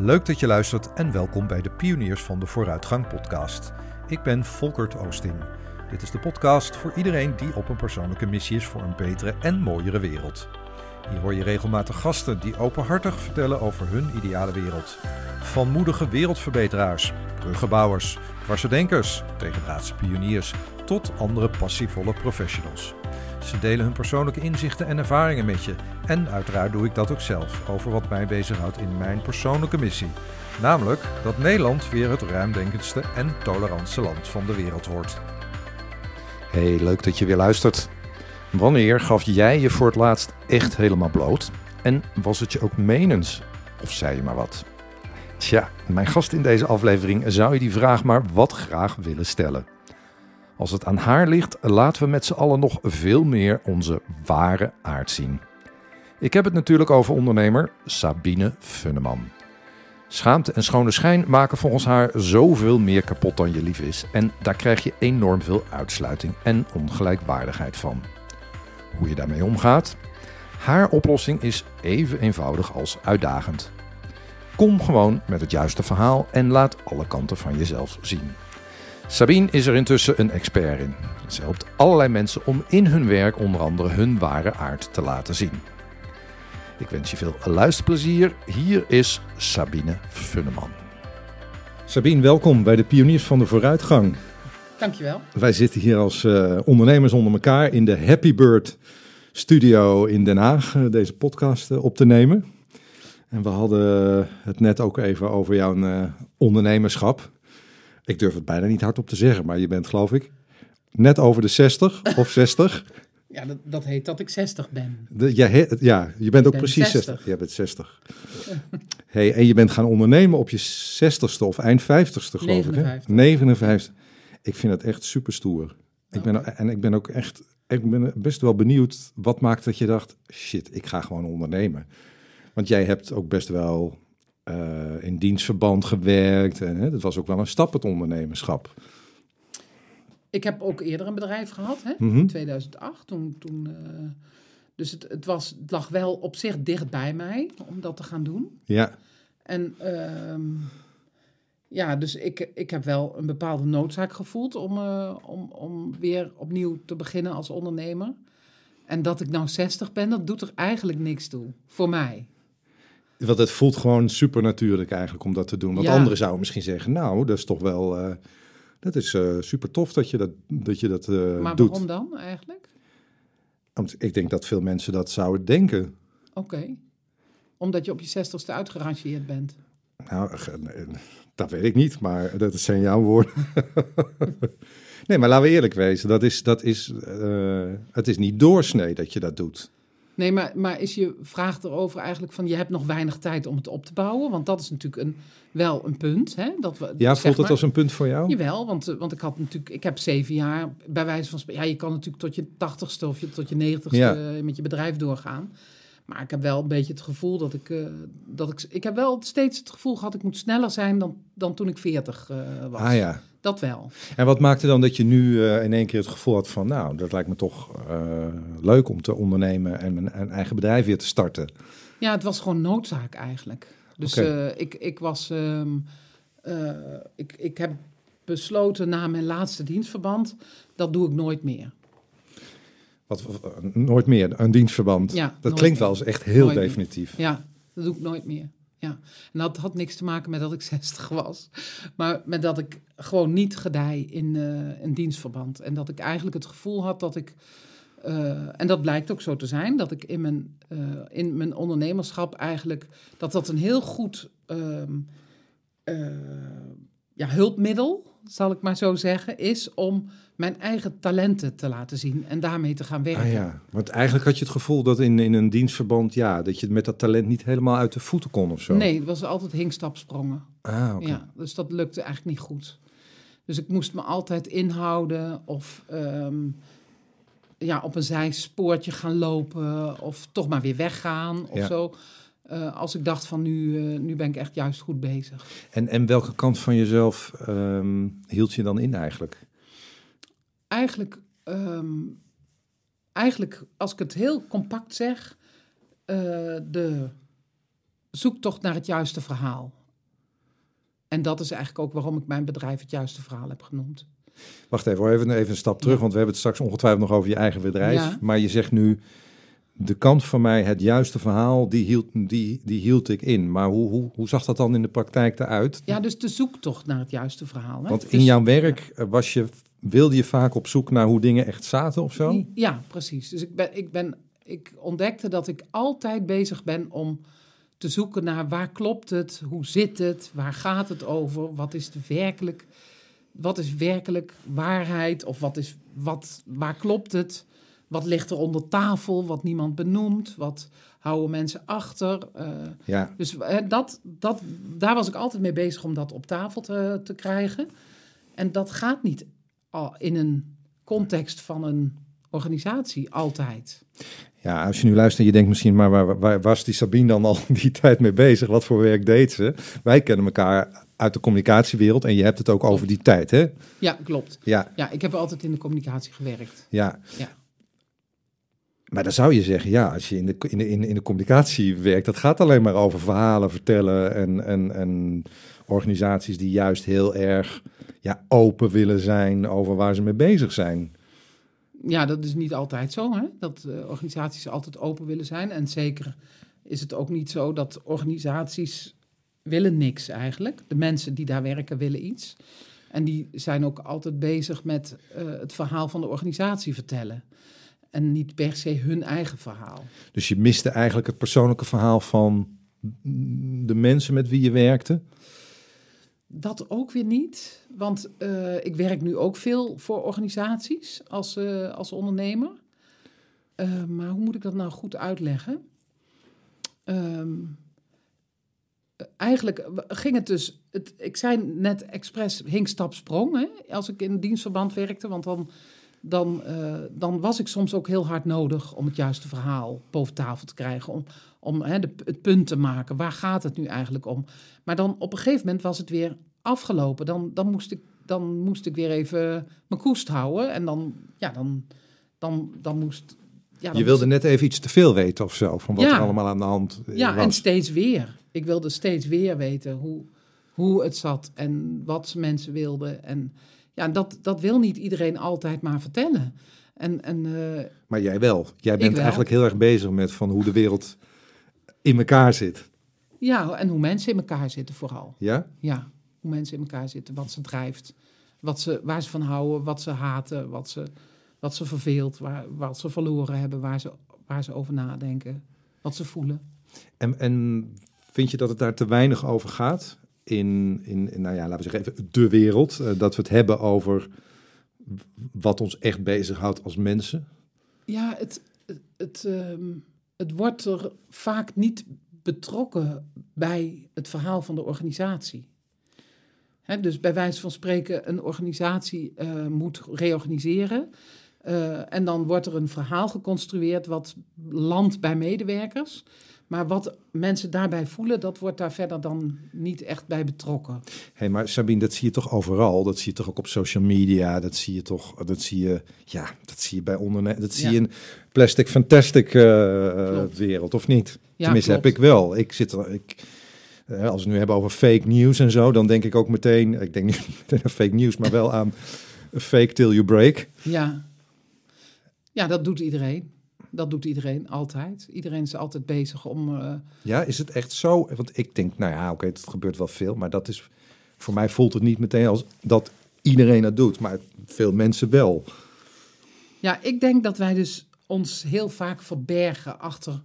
Leuk dat je luistert en welkom bij de Pioniers van de Vooruitgang podcast. Ik ben Volkert Oosting. Dit is de podcast voor iedereen die op een persoonlijke missie is voor een betere en mooiere wereld. Hier hoor je regelmatig gasten die openhartig vertellen over hun ideale wereld. Van moedige wereldverbeteraars, bruggenbouwers, dwarsdenkers, tegendraadse pioniers tot andere passievolle professionals. Ze delen hun persoonlijke inzichten en ervaringen met je. En uiteraard doe ik dat ook zelf over wat mij bezighoudt in mijn persoonlijke missie. Namelijk dat Nederland weer het ruimdenkendste en tolerantste land van de wereld wordt. Hey, leuk dat je weer luistert. Wanneer gaf jij je voor het laatst echt helemaal bloot? En was het je ook menens? Of zei je maar wat? Tja, mijn gast in deze aflevering zou je die vraag maar wat graag willen stellen. Als het aan haar ligt, laten we met z'n allen nog veel meer onze ware aard zien. Ik heb het natuurlijk over ondernemer Sabine Funneman. Schaamte en schone schijn maken volgens haar zoveel meer kapot dan je lief is. En daar krijg je enorm veel uitsluiting en ongelijkwaardigheid van. Hoe je daarmee omgaat? Haar oplossing is even eenvoudig als uitdagend. Kom gewoon met het juiste verhaal en laat alle kanten van jezelf zien. Sabine is er intussen een expert in. Ze helpt allerlei mensen om in hun werk onder andere hun ware aard te laten zien. Ik wens je veel luisterplezier. Hier is Sabine Funneman. Sabine, welkom bij de Pioniers van de Vooruitgang. Dankjewel. Wij zitten hier als uh, ondernemers onder elkaar in de Happy Bird studio in Den Haag uh, deze podcast uh, op te nemen. En we hadden het net ook even over jouw ondernemerschap. Ik durf het bijna niet hardop te zeggen, maar je bent geloof ik net over de 60 of 60. Ja, dat, dat heet dat ik 60 ben. De, ja, he, ja, je bent ook precies 60. 60. Jij bent 60. hey, en je bent gaan ondernemen op je 60ste of eind 50ste geloof 59. ik. Hè? 59. Ik vind het echt super stoer. Ik ben, en ik ben ook echt, ik ben best wel benieuwd wat maakt dat je dacht, shit, ik ga gewoon ondernemen. Want jij hebt ook best wel uh, in dienstverband gewerkt. En hè, dat was ook wel een stap, het ondernemerschap. Ik heb ook eerder een bedrijf gehad, hè, mm -hmm. in 2008. Toen, toen, uh, dus het, het, was, het lag wel op zich dicht bij mij om dat te gaan doen. Ja. En uh, ja, dus ik, ik heb wel een bepaalde noodzaak gevoeld om, uh, om, om weer opnieuw te beginnen als ondernemer. En dat ik nou 60 ben, dat doet er eigenlijk niks toe. Voor mij. Want het voelt gewoon super natuurlijk eigenlijk om dat te doen. Want ja. anderen zouden misschien zeggen, nou, dat is toch wel... Uh, dat is uh, super tof dat je dat, dat, je dat uh, maar doet. waarom dan eigenlijk? Want ik denk dat veel mensen dat zouden denken. Oké. Okay. Omdat je op je zestigste uitgerangeerd bent. Nou, dat weet ik niet, maar dat zijn jouw woorden. nee, maar laten we eerlijk wezen. Dat is, dat is, het is niet doorsnee dat je dat doet. Nee, maar, maar is je vraag erover eigenlijk van je hebt nog weinig tijd om het op te bouwen? Want dat is natuurlijk een, wel een punt. Hè? Dat we, ja, voelt het als een punt voor jou? Jawel, want, want ik had natuurlijk, ik heb zeven jaar bij wijze van ja, je kan natuurlijk tot je tachtigste of je, tot je negentigste ja. met je bedrijf doorgaan. Maar ik heb wel een beetje het gevoel dat ik, uh, dat ik, ik heb wel steeds het gevoel gehad, ik moet sneller zijn dan, dan toen ik veertig uh, was. Ah ja. Dat wel. En wat maakte dan dat je nu uh, in één keer het gevoel had van, nou, dat lijkt me toch leuk om te ondernemen en mijn een eigen bedrijf weer te starten? Ja, het was gewoon noodzaak eigenlijk. Dus okay. ik, ik was, um, ik, ik heb besloten na mijn laatste dienstverband, dat doe ik nooit meer. Wat, nooit meer, een dienstverband. Ja, dat klinkt wel eens echt heel nooit definitief. Meer. Ja, dat doe ik nooit meer. Ja, en dat had niks te maken met dat ik 60 was, maar met dat ik gewoon niet gedij in een dienstverband. En dat ik eigenlijk het gevoel had dat ik, uh, en dat blijkt ook zo te zijn, dat ik in mijn, uh, in mijn ondernemerschap eigenlijk, dat dat een heel goed ja, hulpmiddel, zal ik maar zo zeggen, is om mijn eigen talenten te laten zien en daarmee te gaan werken. Ah ja, want eigenlijk had je het gevoel dat in, in een dienstverband, ja, dat je met dat talent niet helemaal uit de voeten kon of zo. Nee, het was altijd hinkstapsprongen. Ah, oké. Ja, dus dat lukte eigenlijk niet goed. Dus ik moest me altijd inhouden of um, ja, op een zijspoortje gaan lopen of toch maar weer weggaan of Ja. zo. Uh, als ik dacht van nu, uh, nu ben ik echt juist goed bezig. En, en welke kant van jezelf ehm, hield je dan in eigenlijk? Eigenlijk, um, eigenlijk, als ik het heel compact zeg, uh, de zoektocht naar het juiste verhaal. En dat is eigenlijk ook waarom ik mijn bedrijf het juiste verhaal heb genoemd. Wacht even, hoor, even, even een stap terug, Ja. want we hebben het straks ongetwijfeld nog over je eigen bedrijf. Ja. Maar je zegt nu, de kant van mij, het juiste verhaal, die hield, die, die hield ik in. Maar hoe, hoe, hoe zag dat dan in de praktijk eruit? Ja, dus de zoektocht naar het juiste verhaal. Hè? Want Dus- in jouw werk was je, wilde je vaak op zoek naar hoe dingen echt zaten of zo? Ja, precies. Dus ik, ben, ik, ben, ik ontdekte dat ik altijd bezig ben om te zoeken naar waar klopt het, hoe zit het, waar gaat het over, wat is de werkelijk, wat is werkelijk waarheid of wat is, wat, waar klopt het, wat ligt er onder tafel, wat niemand benoemt, wat houden mensen achter. eh, Ja, dus eh, dat, dat, daar was ik altijd mee bezig om dat op tafel te, te krijgen. En dat gaat niet al in een context van een organisatie altijd. Ja, als je nu luistert en je denkt misschien, maar waar, waar was die Sabine dan al die tijd mee bezig? Wat voor werk deed ze? Wij kennen elkaar uit de communicatiewereld en je hebt het ook over die tijd, hè? Ja, klopt. Ja, Ja, ik heb altijd in de communicatie gewerkt. ja. Ja. Maar dan zou je zeggen, ja, als je in de, in de, in, de communicatie werkt, dat gaat alleen maar over verhalen vertellen en, en, en organisaties die juist heel erg ja, open willen zijn over waar ze mee bezig zijn. Ja, dat is niet altijd zo, hè? dat eh, organisaties altijd open willen zijn. En zeker is het ook niet zo dat organisaties willen niks eigenlijk. De mensen die daar werken willen iets. En die zijn ook altijd bezig met eh, het verhaal van de organisatie vertellen. En niet per se hun eigen verhaal. Dus je miste eigenlijk het persoonlijke verhaal van de mensen met wie je werkte. Dat ook weer niet, want eh, ik werk nu ook veel voor organisaties als, eh, als ondernemer. Eh, maar hoe moet ik dat nou goed uitleggen? Ehm, eh, eigenlijk ging het dus, het, ik zei net expres hing stap sprong hè, als ik in dienstverband werkte, want dan, dan, eh, dan was ik soms ook heel hard nodig om het juiste verhaal boven tafel te krijgen, om, om hè, de, het punt te maken. Waar gaat het nu eigenlijk om? Maar dan op een gegeven moment was het weer afgelopen. Dan, dan, moest, ik, dan moest ik weer even mijn koest houden. En dan, ja, dan, dan, dan moest. Ja, dan Je wilde moest net even iets te veel weten of zo, van wat Ja. er allemaal aan de hand ik- ja, was. en steeds weer. Ik wilde steeds weer weten hoe, hoe het zat en wat mensen wilden. En ja, dat, dat wil niet iedereen altijd maar vertellen. En, en eh, Maar jij wel. Jij bent wel. eigenlijk heel erg bezig met van hoe de wereld in elkaar zit. ja, en hoe mensen in elkaar zitten vooral. Ja? Ja, hoe mensen in elkaar zitten, wat ze drijft, wat ze, waar ze van houden, wat ze haten, wat ze, wat ze verveelt, waar, wat ze verloren hebben, waar ze, waar ze over nadenken, wat ze voelen. En, en vind je dat het daar te weinig over gaat? In, in, nou ja, laten we zeggen even de wereld. eh, dat we het hebben over wat ons echt bezighoudt als mensen. Ja, het, het, het, ehm, het wordt er vaak niet betrokken bij het verhaal van de organisatie. Hè, dus bij wijze van spreken, een organisatie eh, moet reorganiseren. eh, en dan wordt er een verhaal geconstrueerd wat landt bij medewerkers. Maar wat mensen daarbij voelen, dat wordt daar verder dan niet echt bij betrokken. Hé, maar Sabine, dat zie je toch overal? Dat zie je toch ook op social media? Dat zie je toch, dat zie je, ja, dat zie je bij ondernemers. Dat zie Ja. je in Plastic Fantastic eh, wereld, of niet? Ja, Tenminste, klopt. heb ik wel. Ik zit er, ik, eh, als we het nu hebben over fake news en zo, dan denk ik ook meteen, ik denk niet meteen aan fake news, maar wel aan fake till you break. Ja. ja, dat doet iedereen. Dat doet iedereen altijd. Iedereen is altijd bezig om. eh, Ja, is het echt zo? Want ik denk, nou ja, oké, het gebeurt wel veel, maar dat is, voor mij voelt het niet meteen als dat iedereen het doet, maar veel mensen wel. Ja, ik denk dat wij dus ons heel vaak verbergen achter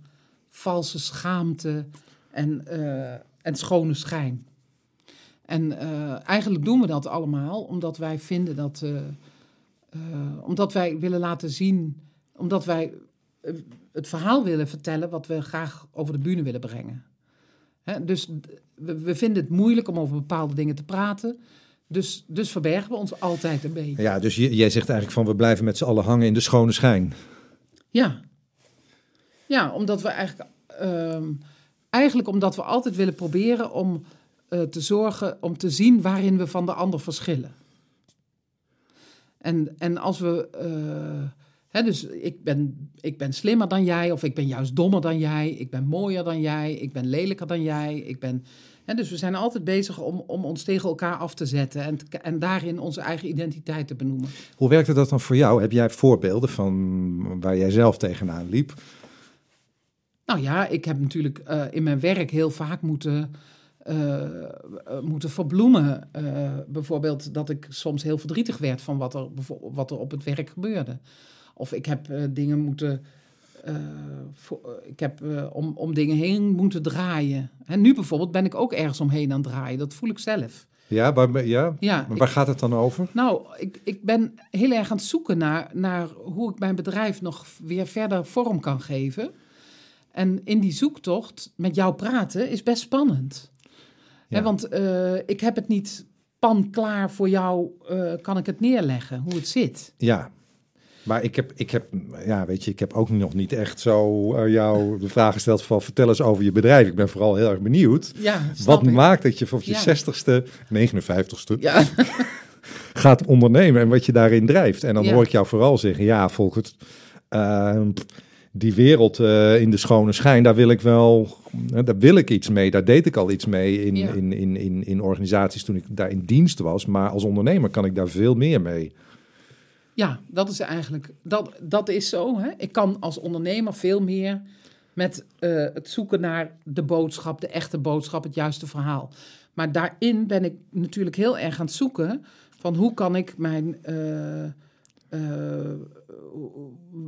valse schaamte en, eh, en schone schijn. En eh, eigenlijk doen we dat allemaal omdat wij vinden dat. omdat wij willen laten zien. Omdat wij het verhaal willen vertellen wat we graag over de bühne willen brengen. Hè, dus we, we vinden het moeilijk om over bepaalde dingen te praten. Dus, dus verbergen we ons altijd een beetje. Ja, dus jij zegt eigenlijk van we blijven met z'n allen hangen in de schone schijn. Ja. Ja, omdat we eigenlijk, ehm, eigenlijk omdat we altijd willen proberen om eh, te zorgen, om te zien waarin we van de ander verschillen. En, en als we, eh, Dus ik ben, ik ben slimmer dan jij, of ik ben juist dommer dan jij, ik ben mooier dan jij, ik ben lelijker dan jij, ik ben. Dus we zijn altijd bezig om, om ons tegen elkaar af te zetten en, te- en daarin onze eigen identiteit te benoemen. Hoe werkte dat dan voor jou? Heb jij voorbeelden van waar jij zelf tegenaan liep? Nou ja, ik heb natuurlijk eh, in mijn werk heel vaak moeten, eh, moeten verbloemen. Eh, bijvoorbeeld dat ik soms heel verdrietig werd van wat er, wat er op het werk gebeurde. Of ik heb eh, dingen moeten. eh, voor- eh, ik heb om, om dingen heen moeten draaien. En nu bijvoorbeeld ben ik ook ergens omheen aan het draaien. Dat voel ik zelf. Ja, waar, ja? Ja, maar ik- waar gaat het dan over? nou, ik, ik ben heel erg aan het zoeken naar, naar hoe ik mijn bedrijf nog weer verder vorm kan geven. En in die zoektocht met jou praten is best spannend. Ja. Want ik heb het niet pan klaar voor jou, kan ik het neerleggen, hoe het zit. Ja. Maar ik heb, ik heb, ja, weet je, ik heb ook nog niet echt zo eh, jou de vraag gesteld van vertel eens over je bedrijf. Ik ben vooral heel erg benieuwd. Ja, Wat ik. maakt dat je op je Ja. 60ste, 59ste Ja, gaat ondernemen en wat je daarin drijft? En dan hoor ik jou vooral zeggen, ja, Volkert, eh, die wereld eh, in de schone schijn, daar wil ik wel, daar wil ik iets mee. Daar deed ik al iets mee in, in, in, in, in organisaties toen ik daar in dienst was. Maar als ondernemer kan ik daar veel meer mee. Ja, dat is eigenlijk, dat, dat is zo. Hè? Ik kan als ondernemer veel meer met eh, het zoeken naar de boodschap, de echte boodschap, het juiste verhaal. Maar daarin ben ik natuurlijk heel erg aan het zoeken van hoe kan ik mijn, eh, eh,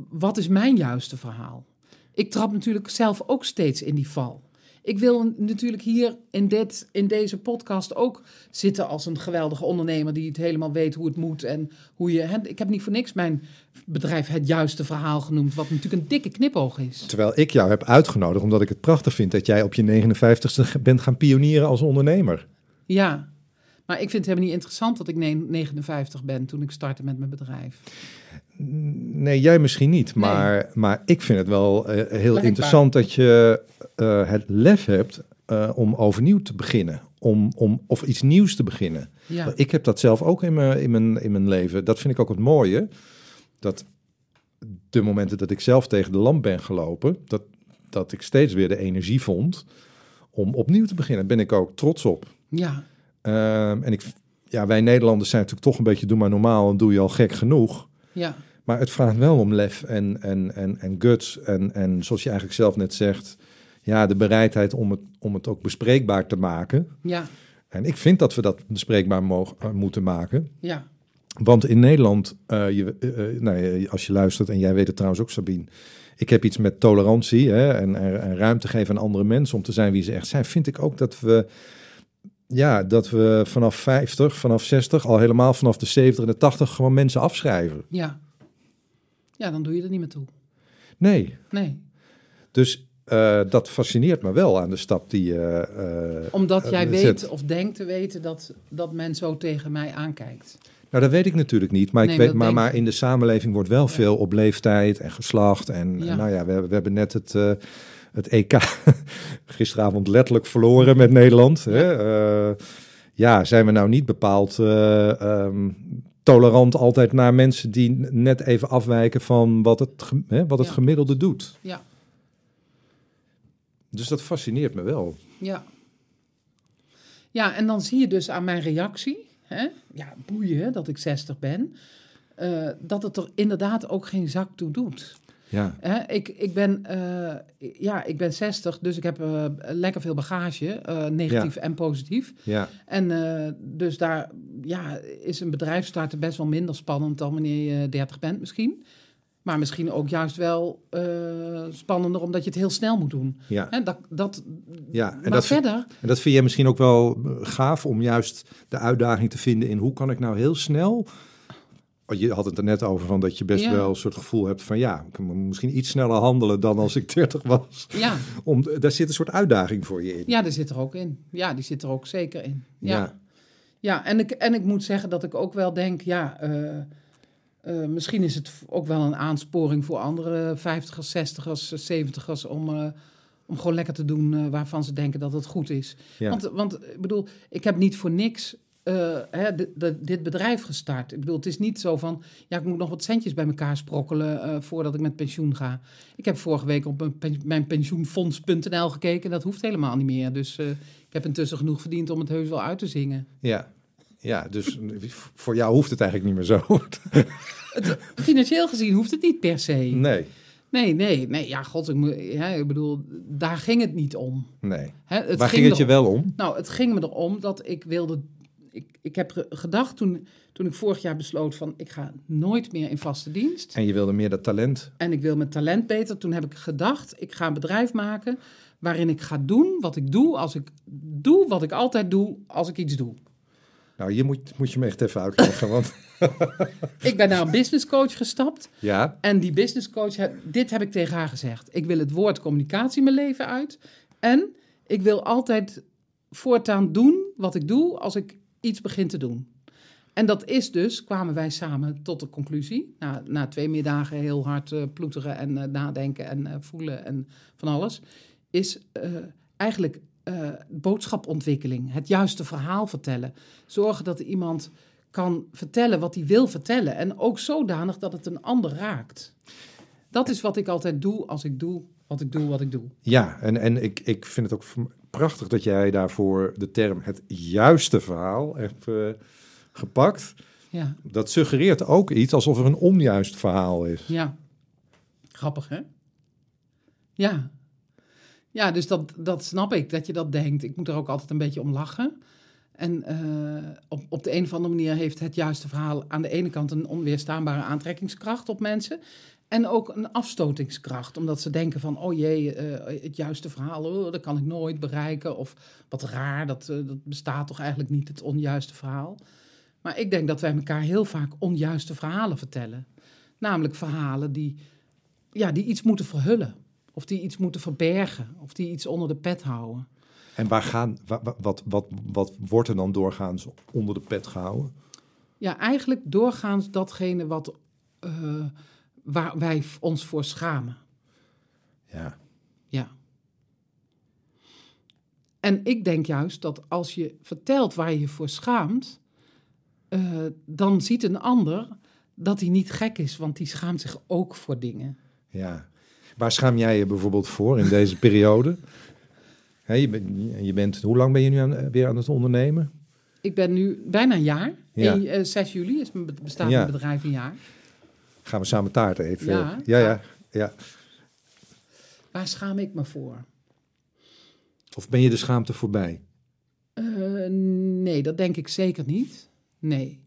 wat is mijn juiste verhaal? Ik trap natuurlijk zelf ook steeds in die val. Ik wil natuurlijk hier in, dit, in deze podcast ook zitten als een geweldige ondernemer die het helemaal weet hoe het moet en hoe je. Hè, ik heb niet voor niks mijn bedrijf het juiste verhaal genoemd, wat natuurlijk een dikke knipoog is. Terwijl ik jou heb uitgenodigd omdat ik het prachtig vind dat jij op je 59ste bent gaan pionieren als ondernemer. Ja, maar ik vind het helemaal niet interessant dat ik ne- 59 ben toen ik startte met mijn bedrijf. Nee, jij misschien niet, Nee. maar, maar ik vind het wel eh, heel interessant dat je eh, het lef hebt eh, om overnieuw te beginnen. Om, om, of iets nieuws te beginnen. Ja, Ik heb dat zelf ook in mijn, in, mijn, in mijn leven. Dat vind ik ook het mooie. Dat de momenten dat ik zelf tegen de lamp ben gelopen, dat, dat ik steeds weer de energie vond om opnieuw te beginnen. Daar ben ik ook trots op. ja, Ehm, en ik, ja, wij Nederlanders zijn natuurlijk toch een beetje doe maar normaal en doe je al gek genoeg. ja, Maar het vraagt wel om lef en, en, en, en guts. En, en zoals je eigenlijk zelf net zegt, ja, de bereidheid om het, om het ook bespreekbaar te maken. ja, En ik vind dat we dat bespreekbaar mogen, eh, moeten maken. ja, Want in Nederland, eh, je, eh, nou, ja, als je luistert, en jij weet het trouwens ook, Sabine. Ik heb iets met tolerantie hè, en, en, en ruimte geven aan andere mensen om te zijn wie ze echt zijn. Vind ik ook dat we, ja, dat we vanaf 50, vanaf 60, al helemaal vanaf de 70 en de 80 gewoon mensen afschrijven. ja. Ja, dan doe je er niet meer toe. Nee, Nee, Dus eh, dat fascineert me wel aan de stap die je. eh, omdat eh, jij zet. weet of denkt te weten dat, dat men zo tegen mij aankijkt. Nou, dat weet ik natuurlijk niet. Maar, Nee, ik weet, maar, in de samenleving wordt wel veel op leeftijd en geslacht. En, Ja. en nou ja, we, hebben- we hebben net het, het EK gisteravond letterlijk verloren met Nederland. Hè? Eh, ja, zijn we nou niet bepaald eh, ehm, tolerant altijd naar mensen die net even afwijken van wat het, hè, wat het Ja. gemiddelde doet? Ja, Dus dat fascineert me wel. ja. Ja, en dan zie je dus aan mijn reactie, hè? ja, boeien dat ik 60 ben, eh, dat het er inderdaad ook geen zak toe doet. Ja, Hè, ik, ik, ben, eh, ja, ik ben 60, dus ik heb eh, lekker veel bagage, eh, negatief en positief. ja, En dus daar ja, is een bedrijf starten best wel minder spannend dan wanneer je 30 bent misschien. Maar misschien ook juist wel spannender omdat je het heel snel moet doen. ja. Hè, dat, dat, Ja, en maar dat, verder, En dat vind jij misschien ook wel gaaf om juist de uitdaging te vinden in hoe kan ik nou heel snel. Want Je had het er net over van dat je best Ja. wel een soort gevoel hebt van ja, ik kan misschien iets sneller handelen dan als ik 30 was. ja, Om, daar zit een soort uitdaging voor je in. ja, die zit er ook in. Ja, die zit er ook zeker in. Ja, Ja. ja. en, ik, en ik moet zeggen dat ik ook wel denk, ja, eh, eh, misschien is het ook wel een aansporing voor andere 50ers, 60ers, 70ers om, eh, om gewoon lekker te doen waarvan ze denken dat het goed is. Ja. Want, want ik bedoel, ik heb niet voor niks eh, hè, dit, bedrijf gestart. Ik bedoel, het is niet zo van, ja, ik moet nog wat centjes bij elkaar sprokkelen eh, voordat ik met pensioen ga. Ik heb vorige week op mijn, pen- mijn pensioenfonds.nl gekeken. Dat hoeft helemaal niet meer. Dus eh, ik heb intussen genoeg verdiend om het heus wel uit te zingen. Ja. Ja, dus voor jou hoeft het eigenlijk niet meer zo. Het, financieel gezien hoeft het niet per se. Nee, Nee, nee, nee. Ja, god, ik, ja, ik bedoel, daar ging het niet om. nee. Hè, het Waar ging het je wel om? Nou, het ging me erom dat ik wilde. Ik, heb ge- gedacht toen, toen ik vorig jaar besloot van ik ga nooit meer in vaste dienst. En je wilde meer dat talent. En ik wil mijn talent beter. Toen heb ik gedacht, ik ga een bedrijf maken waarin ik ga doen wat ik doe als ik doe wat ik altijd doe als ik iets doe. Nou, hier moet, moet je me echt even uitleggen. Want Ik ben naar een business coach gestapt. ja, En die business coach, heb- dit heb ik tegen haar gezegd. Ik wil het woord communicatie mijn leven uit. En ik wil altijd voortaan doen wat ik doe als ik iets begin te doen. En dat is dus, kwamen wij samen tot de conclusie, na, na twee middagen heel hard eh, ploeteren en eh, nadenken en eh, voelen en van alles, is eigenlijk boodschapontwikkeling, het juiste verhaal vertellen. Zorgen dat iemand kan vertellen wat hij wil vertellen en ook zodanig dat het een ander raakt. Dat is wat ik altijd doe als ik doe wat ik doe, wat ik doe. ja en, en ik, ik vind het ook prachtig dat jij daarvoor de term het juiste verhaal hebt eh, gepakt. Ja, Dat suggereert ook iets alsof er een onjuist verhaal is. ja. Grappig, hè? Ja. Ja, dus dat, dat snap ik, dat je dat denkt. Ik moet er ook altijd een beetje om lachen. En eh, op, op de een of andere manier heeft het juiste verhaal aan de ene kant een onweerstaanbare aantrekkingskracht op mensen. En ook een afstotingskracht, omdat ze denken van, oh jee, eh, het juiste verhaal, oh, dat kan ik nooit bereiken. Of wat raar, dat, eh, dat bestaat toch eigenlijk niet, het onjuiste verhaal. Maar ik denk dat wij elkaar heel vaak onjuiste verhalen vertellen. Namelijk verhalen die, ja, die iets moeten verhullen. Of die iets moeten verbergen. Of die iets onder de pet houden. En waar gaan, wa- wa- wat, wat, wat wordt er dan doorgaans onder de pet gehouden? Ja, eigenlijk doorgaans datgene wat, eh, waar wij ons voor schamen. Ja, Ja. En ik denk juist dat als je vertelt waar je je voor schaamt, eh, dan ziet een ander dat hij niet gek is, want die schaamt zich ook voor dingen. ja. Waar schaam jij je bijvoorbeeld voor in deze periode? Hè, je, bent, je bent, hoe lang ben je nu aan, weer aan het ondernemen? Ik ben nu bijna een jaar. Ja. Eh, 6 juli is mijn be- bestaat Ja. mijn bedrijf een jaar. Gaan we samen taart eten? Ja. ja, ja, ja. Waar schaam ik me voor? Of ben je de schaamte voorbij? Eh, nee, dat denk ik zeker niet. Nee.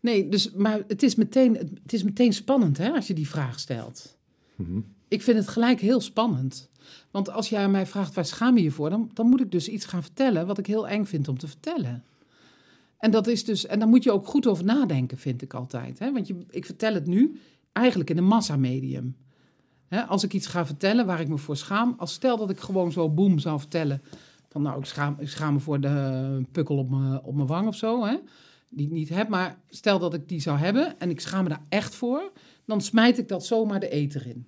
Nee, dus, maar het is meteen, het is meteen spannend hè, als je die vraag stelt. Mhm. Ik vind het gelijk heel spannend. Want als jij aan mij vraagt waar schaam je je voor, dan, dan moet ik dus iets gaan vertellen wat ik heel eng vind om te vertellen. En, dat is dus, en daar moet je ook goed over nadenken, vind ik altijd. Hè? Want je, ik vertel het nu eigenlijk in een massamedium. Hè, als ik iets ga vertellen waar ik me voor schaam, als stel dat ik gewoon zo boem zou vertellen van nou, ik schaam, ik schaam me voor de pukkel op mijn, op mijn wang of zo, hè, die ik niet heb. Maar stel dat ik die zou hebben en ik schaam me daar echt voor, dan smijt ik dat zomaar de eter in.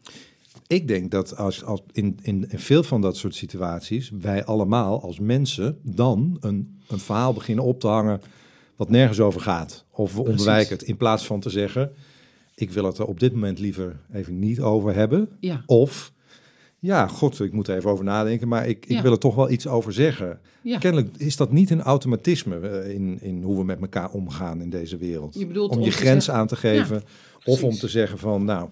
Ik denk dat als, als in, in, in veel van dat soort situaties wij allemaal als mensen dan een, een verhaal beginnen op te hangen wat nergens over gaat. Of we ontwijken het in plaats van te zeggen, ik wil het er op dit moment liever even niet over hebben. Ja, Of, ja, god, ik moet er even over nadenken, maar ik, ik Ja. wil er toch wel iets over zeggen. ja. Kennelijk is dat niet een automatisme eh, in, in hoe we met elkaar omgaan in deze wereld. Je bedoelt om om je grens zeggen- aan te geven of om te zeggen van, nou,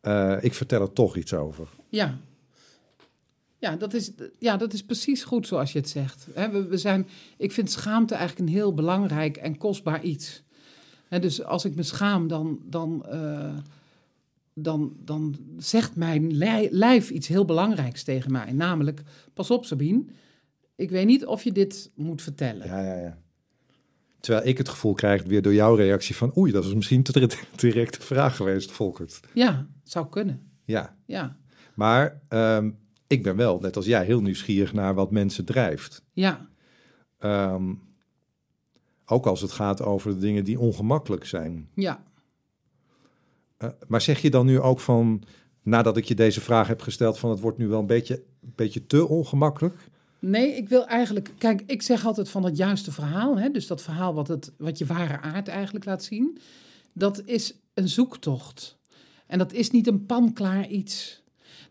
eh, ik vertel er toch iets over. Ja. Ja dat, is, ja, dat is precies goed zoals je het zegt. We zijn, ik vind schaamte eigenlijk een heel belangrijk en kostbaar iets. Hè, dus als ik me schaam, dan, dan, eh, dan, dan zegt mijn lij- lijf iets heel belangrijks tegen mij. Namelijk, pas op Sabine, ik weet niet of je dit moet vertellen. Ja, ja, ja. Terwijl ik het gevoel krijg weer door jouw reactie van... oei, dat is misschien te direct- directe vraag geweest, Volkert. Ja, zou kunnen. Ja, Ja, maar ehm, ik ben wel, net als jij, heel nieuwsgierig naar wat mensen drijft. ja, Ehm, ook als het gaat over de dingen die ongemakkelijk zijn. ja. Eh, maar zeg je dan nu ook van, nadat ik je deze vraag heb gesteld... van het wordt nu wel een beetje, een beetje te ongemakkelijk? Nee, ik wil eigenlijk. Kijk, ik zeg altijd van het juiste verhaal. Hè, dus dat verhaal wat, het, wat je ware aard eigenlijk laat zien. Dat is een zoektocht. En dat is niet een panklaar iets.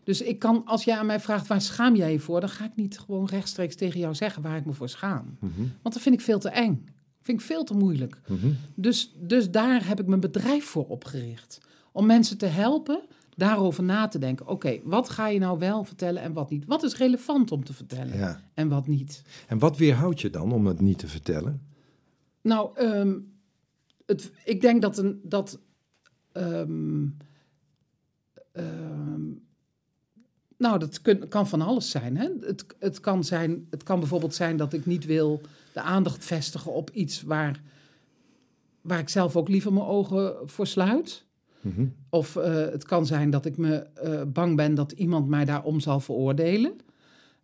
Dus ik kan, als jij aan mij vraagt waar schaam jij je voor, dan ga ik niet gewoon rechtstreeks tegen jou zeggen waar ik me voor schaam. Mhm. Want dat vind ik veel te eng. Vind ik veel te moeilijk. Mhm. Dus, dus daar heb ik mijn bedrijf voor opgericht. Om mensen te helpen daarover na te denken. Oké, wat ga je nou wel vertellen en wat niet? Wat is relevant om te vertellen Ja. en wat niet? En wat weerhoudt je dan om het niet te vertellen? Nou, ehm, het, ik denk dat een. Dat, ehm, ehm, nou, dat kun- kan van alles zijn. Hè? Het, het, kan zijn. het kan bijvoorbeeld zijn dat ik niet wil de aandacht vestigen op iets waar, waar ik zelf ook liever mijn ogen voor sluit. Mhm. Of eh, het kan zijn dat ik me eh, bang ben dat iemand mij daarom zal veroordelen.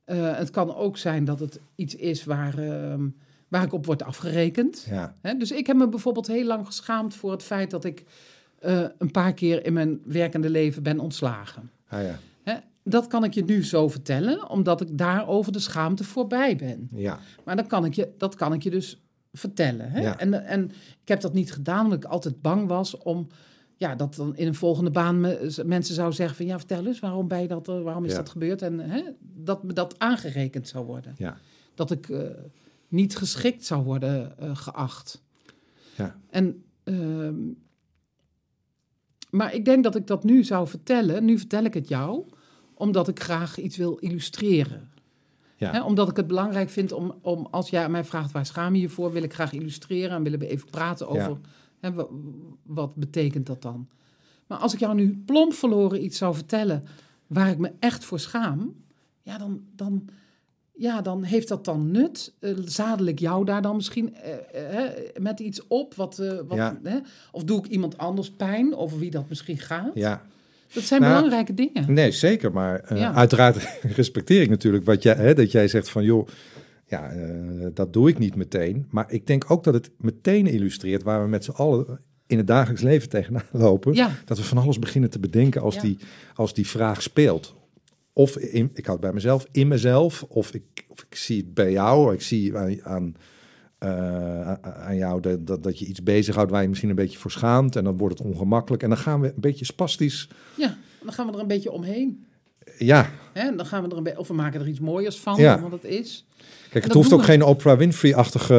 Eh, het kan ook zijn dat het iets is waar, ehm, waar ik op word afgerekend. Ja. Hè, dus ik heb me bijvoorbeeld heel lang geschaamd voor het feit dat ik een paar keer in mijn werkende leven ben ontslagen. Ah, ja. Dat kan ik je nu zo vertellen, omdat ik daarover de schaamte voorbij ben. Ja. Maar dan kan ik je, dat kan ik je dus vertellen. Hè? Ja. En, en ik heb dat niet gedaan omdat ik altijd bang was om... Ja, dat dan in een volgende baan me, mensen zouden zeggen van... Ja, vertel eens, waarom, ben je dat, eh, waarom is Ja. dat gebeurd? En hè, dat me dat aangerekend zou worden. Ja. Dat ik eh, niet geschikt zou worden eh, geacht. Ja. En, ehm, maar ik denk dat ik dat nu zou vertellen. Nu vertel ik het jou, omdat ik graag iets wil illustreren. Ja. Omdat ik het belangrijk vind om, om, als jij aan mij vraagt waar schaam je je voor, wil ik graag illustreren en willen we even praten over wat betekent dat dan. Maar als ik jou nu plomp verloren iets zou vertellen waar ik me echt voor schaam, ja, dan, dan, ja, dan heeft dat dan nut. Eh, zadel ik jou daar dan misschien eh, eh, met iets op? Wat, wat, Ja. Of doe ik iemand anders pijn over wie dat misschien gaat? ja. Dat zijn Nou, belangrijke dingen. Nee, zeker. Maar eh, Ja. uiteraard respecteer ik natuurlijk wat jij, hè, dat jij zegt van joh, ja, eh, dat doe ik niet meteen. Maar ik denk ook dat het meteen illustreert waar we met z'n allen in het dagelijks leven tegenaan lopen. Ja, Dat we van alles beginnen te bedenken als, Ja. die, als die vraag speelt. Of in, ik houd bij mezelf, in mezelf, of ik, of ik zie het bij jou, ik zie aan, aan, eh, aan jou dat, dat, dat je iets bezighoudt waar je misschien een beetje voor schaamt. En dan wordt het ongemakkelijk. En dan gaan we een beetje spastisch. ja, dan gaan we er een beetje omheen. Ja, Hè? Dan gaan we er een beetje, of we maken er iets mooiers van Ja. dan wat het is. Kijk, het hoeft ook we. geen Oprah Winfrey-achtige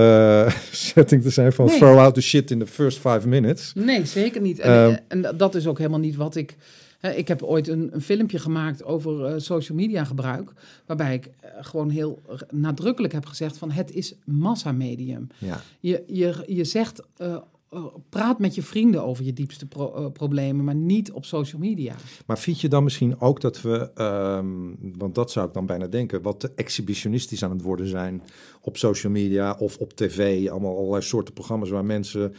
eh, setting te zijn van Nee. throw out the shit in the first five minutes. Nee, zeker niet. En, Ehm. en dat is ook helemaal niet wat ik. Hè, ik heb ooit een, een filmpje gemaakt over eh, social media gebruik. Waarbij ik eh, gewoon heel nadrukkelijk heb gezegd: van het is massamedium. Ja, Je, je, je zegt. eh, eh, praat met je vrienden over je diepste pro- eh, problemen, maar niet op social media. maar vind je dan misschien ook dat we, ehm, want dat zou ik dan bijna denken, wat te exhibitionistisch aan het worden zijn op social media of op tv, allemaal allerlei soorten programma's waar mensen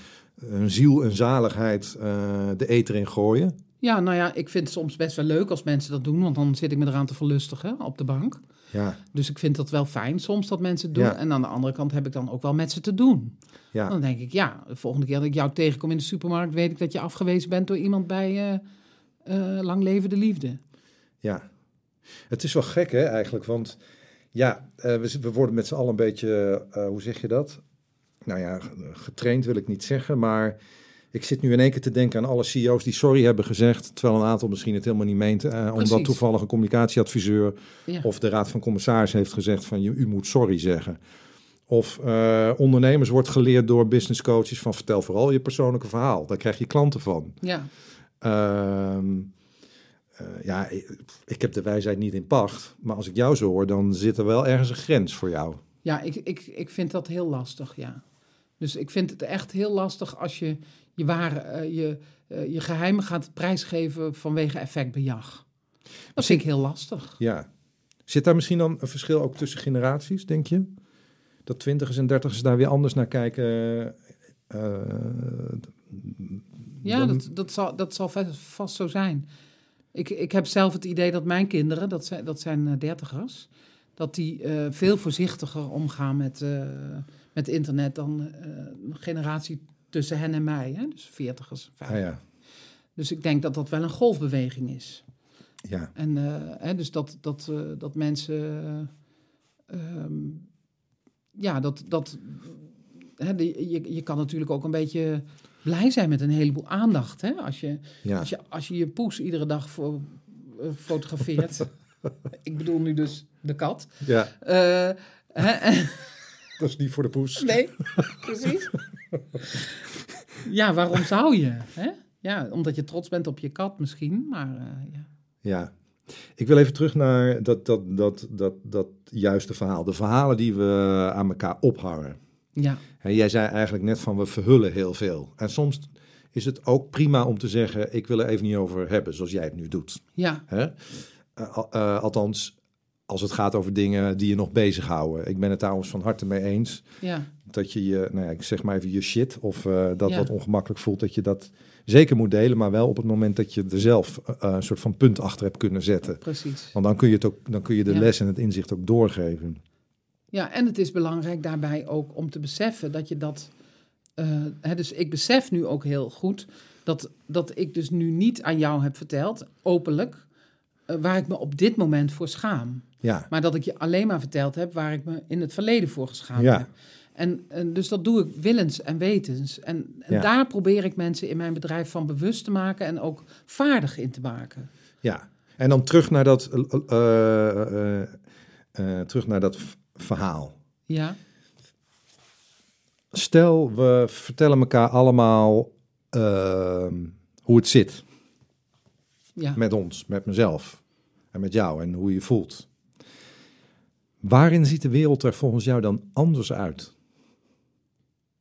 hun ziel en zaligheid eh, de eter in gooien? Ja, nou ja, ik vind het soms best wel leuk als mensen dat doen, want dan zit ik me eraan te verlustigen op de bank. Ja, Dus ik vind dat wel fijn soms dat mensen het doen. Ja. En aan de andere kant heb ik dan ook wel met ze te doen. ja, Dan denk ik, ja, de volgende keer dat ik jou tegenkom in de supermarkt, weet ik dat je afgewezen bent door iemand bij eh, eh, Lang Leven de Liefde. ja. Het is wel gek hè eigenlijk, want ja, eh, we, we worden met z'n allen een beetje, hoe zeg je dat? Nou ja, getraind wil ik niet zeggen, maar ik zit nu in één keer te denken aan alle CEO's die sorry hebben gezegd, terwijl een aantal misschien het helemaal niet meent, eh, omdat toevallig een communicatieadviseur Ja. of de Raad van Commissaris heeft gezegd van je, u moet sorry zeggen. Of eh, ondernemers wordt geleerd door business coaches van vertel vooral je persoonlijke verhaal, daar krijg je klanten van. ja, Ehm, eh, ja, ik, ik heb de wijsheid niet in pacht, maar als ik jou zo hoor, dan zit er wel ergens een grens voor jou. ja ik, ik, ik vind dat heel lastig, ja. Dus ik vind het echt heel lastig als je je, ware, eh, je, eh, je geheimen gaat prijsgeven vanwege effectbejag. Dat vind ik heel lastig. Ja. Zit daar misschien dan een verschil ook tussen generaties, denk je? Dat twintigers en dertigers daar weer anders naar kijken? eh, Ja, dan- dat, dat, zal, dat zal vast, zo zijn. Ik, ik heb zelf het idee dat mijn kinderen, dat zijn, dat zijn dertigers, dat die veel voorzichtiger omgaan met, met internet dan een generatie tussen hen en mij. Hè? Dus veertigers. Ah, ja. Dus ik denk dat dat wel een golfbeweging is. Ja. En eh, hè, dus dat, dat, eh, dat mensen ehm, ja, dat. dat hè, de- je, je kan natuurlijk ook een beetje blij zijn met een heleboel aandacht. Hè? Als, je, Ja. als, je, als je je poes iedere dag voor, eh, fotografeert. Ik bedoel nu dus de kat. ja, hè, dat is niet voor de poes. Nee, precies. Ja, waarom zou je? Hè? Ja, omdat je trots bent op je kat misschien, maar eh, ja. Ja. Ik wil even terug naar dat, dat, dat, dat, dat juiste verhaal. De verhalen die we aan elkaar ophangen. Ja, En jij zei eigenlijk net van we verhullen heel veel. En soms is het ook prima om te zeggen: ik wil er even niet over hebben, zoals jij het nu doet. ja, Hè? Eh, eh, althans, als het gaat over dingen die je nog bezighouden. Ik ben het trouwens van harte mee eens ja, dat je je, nou ja, ik zeg maar even je shit of eh, dat Ja. wat ongemakkelijk voelt, dat je dat zeker moet delen, maar wel op het moment dat je er zelf eh, een soort van punt achter hebt kunnen zetten. precies. Want dan kun je, het ook, dan kun je de Ja. les en het inzicht ook doorgeven. Ja, en het is belangrijk daarbij ook om te beseffen dat je dat... eh, hè, dus ik besef nu ook heel goed dat, dat ik dus nu niet aan jou heb verteld, openlijk, eh, waar ik me op dit moment voor schaam. Ja, Maar dat ik je alleen maar verteld heb waar ik me in het verleden voor geschaamd Ja. heb. En, en dus dat doe ik willens en wetens. En, en Ja. daar probeer ik mensen in mijn bedrijf van bewust te maken en ook vaardig in te maken. ja. En dan terug naar dat, eh, eh, eh, eh, terug naar dat verhaal. Ja, Stel, we vertellen elkaar allemaal ehm, hoe het zit ja. met ons, met mezelf en met jou en hoe je voelt. Waarin ziet de wereld er volgens jou dan anders uit?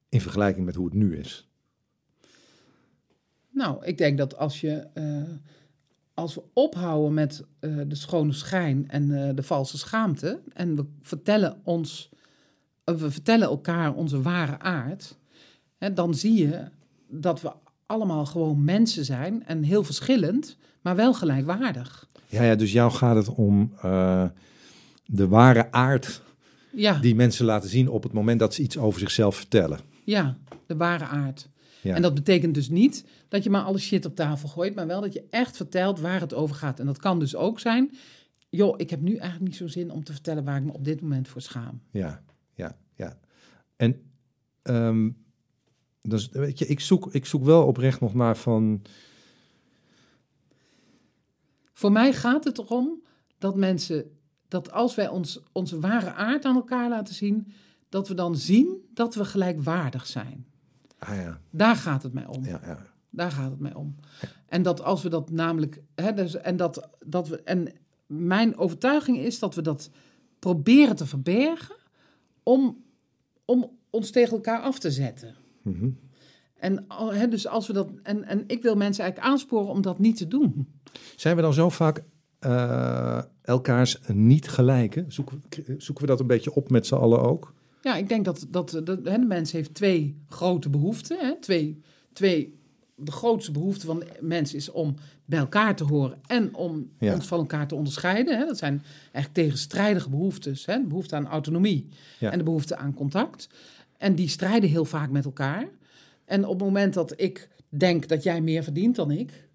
In vergelijking met hoe het nu is. Nou, ik denk dat als je. eh, als we ophouden met eh, de schone schijn en eh, de valse schaamte. en we vertellen ons. we vertellen elkaar onze ware aard. Hè, dan zie je dat we allemaal gewoon mensen zijn. en heel verschillend, maar wel gelijkwaardig. Ja, ja dus jou gaat het om eh, de ware aard Ja, die mensen laten zien op het moment dat ze iets over zichzelf vertellen. ja de ware aard. Ja. En dat betekent dus niet dat je maar alle shit op tafel gooit, maar wel dat je echt vertelt waar het over gaat. En dat kan dus ook zijn, joh, ik heb nu eigenlijk niet zo zin om te vertellen waar ik me op dit moment voor schaam. Ja, ja, ja. En ehm, dus, weet je, ik zoek, ik zoek wel oprecht nog naar van... Voor mij gaat het erom dat mensen, dat als wij ons, onze ware aard aan elkaar laten zien, dat we dan zien dat we gelijkwaardig zijn. Ah ja, Daar gaat het mij om. ja, ja. Daar gaat het mij om. En dat als we dat namelijk. Hè, dus, en, dat, dat we, en mijn overtuiging is dat we dat proberen te verbergen om, om ons tegen elkaar af te zetten. Mhm. En, dus als we dat, en, en ik wil mensen eigenlijk aansporen om dat niet te doen. Zijn we dan zo vaak eh, elkaars niet gelijke? Zoeken, we- zoeken we dat een beetje op met z'n allen ook? Ja, ik denk dat, dat, dat de mens heeft twee grote behoeften. Hè, twee, twee, de grootste behoefte van de mens is om bij elkaar te horen en om Ja. ons van elkaar te onderscheiden. Hè. Dat zijn eigenlijk tegenstrijdige behoeftes. Hè. De behoefte aan autonomie Ja. en de behoefte aan contact. En die strijden heel vaak met elkaar. En op het moment dat ik denk dat jij meer verdient dan ik,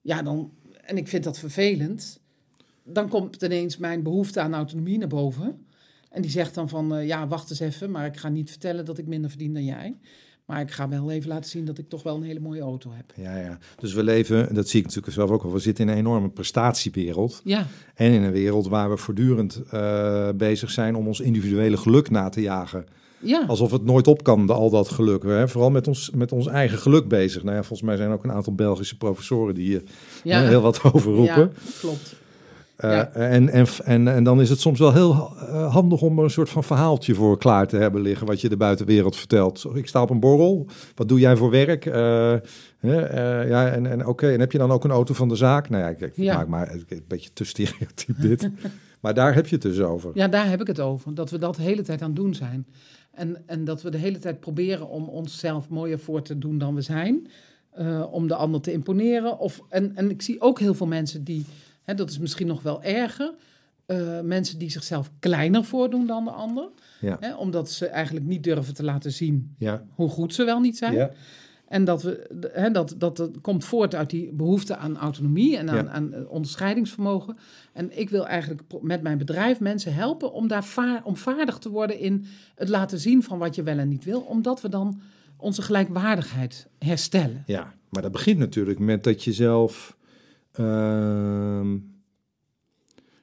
ja, dan, en ik vind dat vervelend, dan komt ineens mijn behoefte aan autonomie naar boven. En die zegt dan van, eh, ja, wacht eens even, maar ik ga niet vertellen dat ik minder verdien dan jij. Maar ik ga wel even laten zien dat ik toch wel een hele mooie auto heb. Ja, ja. Dus we leven, dat zie ik natuurlijk zelf ook al, we zitten in een enorme prestatiewereld. Ja, En in een wereld waar we voortdurend eh, bezig zijn om ons individuele geluk na te jagen. Ja, Alsof het nooit op kan, de- al dat geluk. We zijn vooral met ons, met ons eigen geluk bezig. Nou ja, volgens mij zijn er ook een aantal Belgische professoren die hier ja. heel wat over roepen. Ja, klopt. Eh, Ja. en, en, en, en dan is het soms wel heel eh, handig om er een soort van verhaaltje voor klaar te hebben liggen. Wat je de buitenwereld vertelt. Ik sta op een borrel. Wat doe jij voor werk? Eh, ja, en, en oké, en heb je dan ook een auto van de zaak? Nou ja, ik, ik Ja. maak maar een beetje te stereotyp dit. maar daar heb je het dus over. Ja, daar heb ik het over. Dat we dat de hele tijd aan het doen zijn. En, en dat we de hele tijd proberen om onszelf mooier voor te doen dan we zijn. Eh, om de ander te imponeren. Of, en, en ik zie ook heel veel mensen die, hè, dat is misschien nog wel erger, eh, mensen die zichzelf kleiner voordoen dan de ander. Ja. Hè, omdat ze eigenlijk niet durven te laten zien Ja. hoe goed ze wel niet zijn. Ja. En dat, we, hè, dat, dat, dat komt voort uit die behoefte aan autonomie en aan, Ja. aan eh, onderscheidingsvermogen. En ik wil eigenlijk met mijn bedrijf mensen helpen om daar vaar, om vaardig te worden in het laten zien van wat je wel en niet wil. Omdat we dan onze gelijkwaardigheid herstellen. Ja, maar dat begint natuurlijk met dat je zelf ehm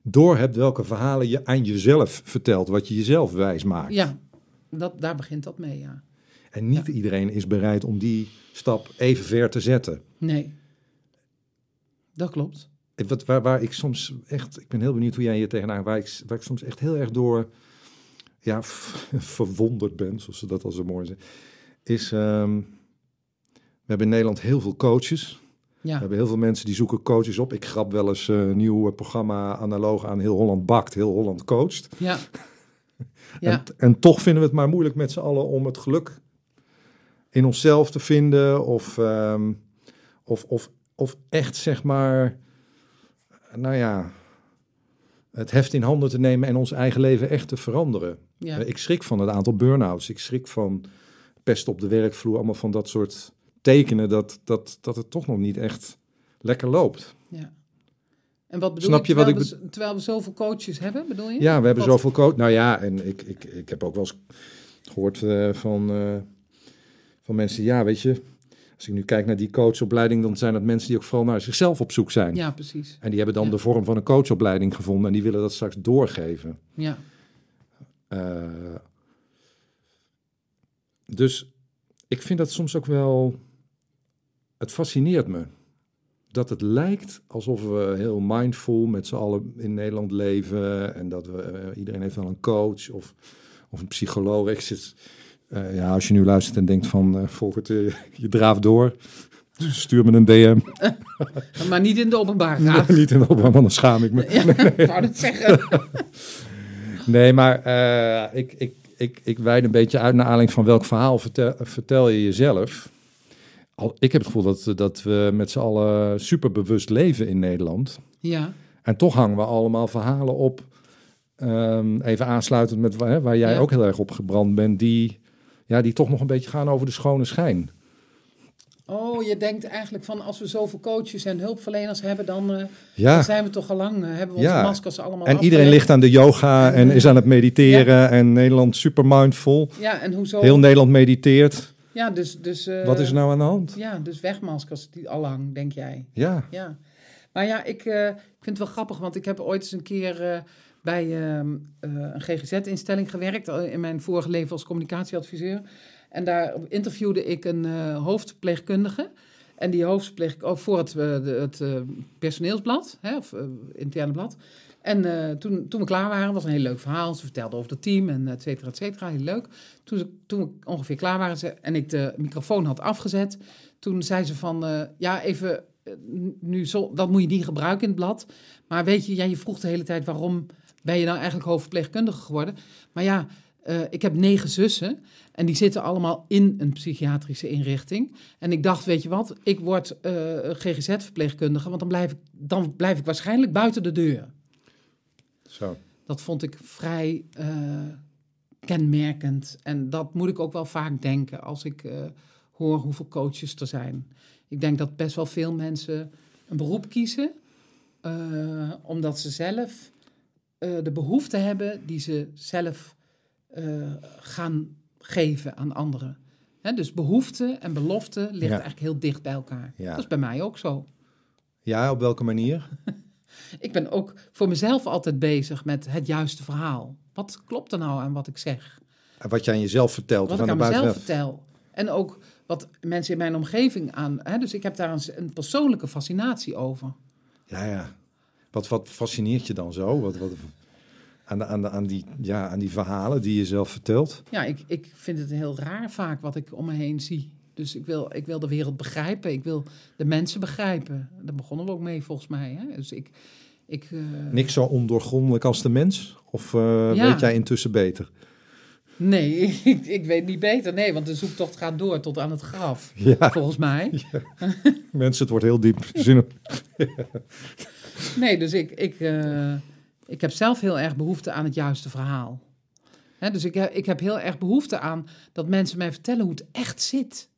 door hebt welke verhalen je aan jezelf vertelt, wat je jezelf wijs maakt. Ja, dat, daar begint dat mee, ja. En niet iedereen is bereid om die stap even ver te zetten. Nee, dat klopt. Ik- Wat, waar, waar ik soms echt, ik ben heel benieuwd hoe jij hier tegenaan, waar ik, waar ik soms echt heel erg door ja, verwonderd ben, zoals ze dat al zo mooi zeggen, is, ehm, we hebben in Nederland heel veel coaches. We Ja, hebben heel veel mensen die zoeken coaches op. Ik grap wel eens eh, een nieuw eh, programma analoog aan Heel Holland Bakt, Heel Holland Coacht. ja. Ja, En, en toch vinden we het maar moeilijk met z'n allen om het geluk in onszelf te vinden. Of, ehm, of, of, of echt, zeg maar, nou ja, het heft in handen te nemen en ons eigen leven echt te veranderen. ja. Eh, Ik schrik van het aantal burn-outs. Ik schrik van pest op de werkvloer. Allemaal van dat soort tekenen dat, dat, dat het toch nog niet echt lekker loopt. Ja. En wat bedoel Snap je wat terwijl ik we, terwijl we zoveel coaches hebben, bedoel je? Ja, we hebben Wat- zoveel coach. Nou ja, en ik, ik, ik heb ook wel eens gehoord eh, van, eh, van mensen. Ja, weet je, als ik nu kijk naar die coachopleiding, dan zijn dat mensen die ook vooral naar zichzelf op zoek zijn. Ja, precies. En die hebben dan Ja. de vorm van een coachopleiding gevonden en die willen dat straks doorgeven. Ja, Eh, dus ik vind dat soms ook wel. Het fascineert me. Dat het lijkt alsof we heel mindful met z'n allen in Nederland leven. En dat we, eh, iedereen heeft wel een coach of, of een psycholoog. Ik zit, eh, ja, als je nu luistert en denkt van eh Volkert, eh, je draaft door. Stuur me een DM. maar niet in de openbaarheid. Niet in de openbaar, want dan schaam ik me. Ja, ik wou het zeggen. Nee, maar ik, ik, ik, ik wijd een beetje uit naar aanleiding van welk verhaal vertel, vertel je jezelf. Al, ik heb het gevoel dat, dat we met z'n allen superbewust leven in Nederland. Ja, En toch hangen we allemaal verhalen op. ehm, even aansluitend met waar, hè, waar jij Ja. ook heel erg op gebrand bent. Die, ja, die toch nog een beetje gaan over de schone schijn. Oh, je denkt eigenlijk van als we zoveel coaches en hulpverleners hebben, dan, eh, dan zijn we toch al lang, eh, hebben we onze Ja. maskers allemaal en iedereen ligt aan de yoga En, en is aan het mediteren. En Nederland super mindful. Ja, en hoezo? Heel Nederland mediteert. Ja, dus... dus eh, Wat is er nou aan de hand? Ja, dus wegmaskers die al lang, denk jij. Ja, Ja. Maar ja, ik, vind het wel grappig, want ik heb ooit eens een keer bij ehm, eh, een GGZ-instelling gewerkt, in mijn vorige leven als communicatieadviseur. En daar interviewde ik een eh, hoofdverpleegkundige. En die oh, voor het, eh, het personeelsblad, hè, of interne blad. En toen, toen we klaar waren, was een heel leuk verhaal. Ze vertelde over het team en et cetera, et cetera. Heel leuk. Toen, toen ongeveer klaar waren ze, en ik de microfoon had afgezet, toen zei ze van, ja, even, nu zo, dat moet je niet gebruiken in het blad. Maar weet je, ja, je vroeg de hele tijd waarom ben je nou eigenlijk hoofdverpleegkundige geworden. Maar ja, eh, ik heb negen zussen en die zitten allemaal in een psychiatrische inrichting. En ik dacht, weet je wat, ik word eh, GGZ-verpleegkundige, want dan blijf, ik, dan blijf ik waarschijnlijk buiten de deur. zo. Dat vond ik vrij eh, kenmerkend. En dat moet ik ook wel vaak denken als ik hoor hoeveel coaches er zijn. Ik denk dat best wel veel mensen een beroep kiezen, omdat ze zelf de behoefte hebben die ze zelf eh, gaan geven aan anderen. Hè, dus behoefte en belofte ligt Ja. eigenlijk heel dicht bij elkaar. Ja. Dat is bij mij ook zo. Ja, op welke manier? Ik ben ook voor mezelf altijd bezig met het juiste verhaal. Wat klopt er nou aan wat ik zeg? Wat je aan jezelf vertelt. Wat of ik aan mezelf vertel. En ook wat mensen in mijn omgeving aan. Hè, dus ik heb daar een, een persoonlijke fascinatie over. Ja, ja. Wat, wat fascineert je dan zo? Wat, wat, aan, de, aan, de, aan, die, ja, aan die verhalen die je zelf vertelt? Ja, ik, ik vind het heel raar vaak wat ik om me heen zie. Dus ik wil, ik wil de wereld begrijpen. Ik wil de mensen begrijpen. Daar begonnen we ook mee volgens mij. Hè? Dus ik. ik eh, Niks zo ondoorgrondelijk als de mens? Of Ja. weet jij intussen beter? Nee, ik, ik weet niet beter. Nee, want de zoektocht gaat door tot aan het graf. Ja, Volgens mij. mensen, het wordt heel diep. Zin Nee, dus ik, ik, eh, ik heb zelf heel erg behoefte aan het juiste verhaal. Hè, dus ik, heb- ik heb heel erg behoefte aan dat mensen mij vertellen hoe het echt zit.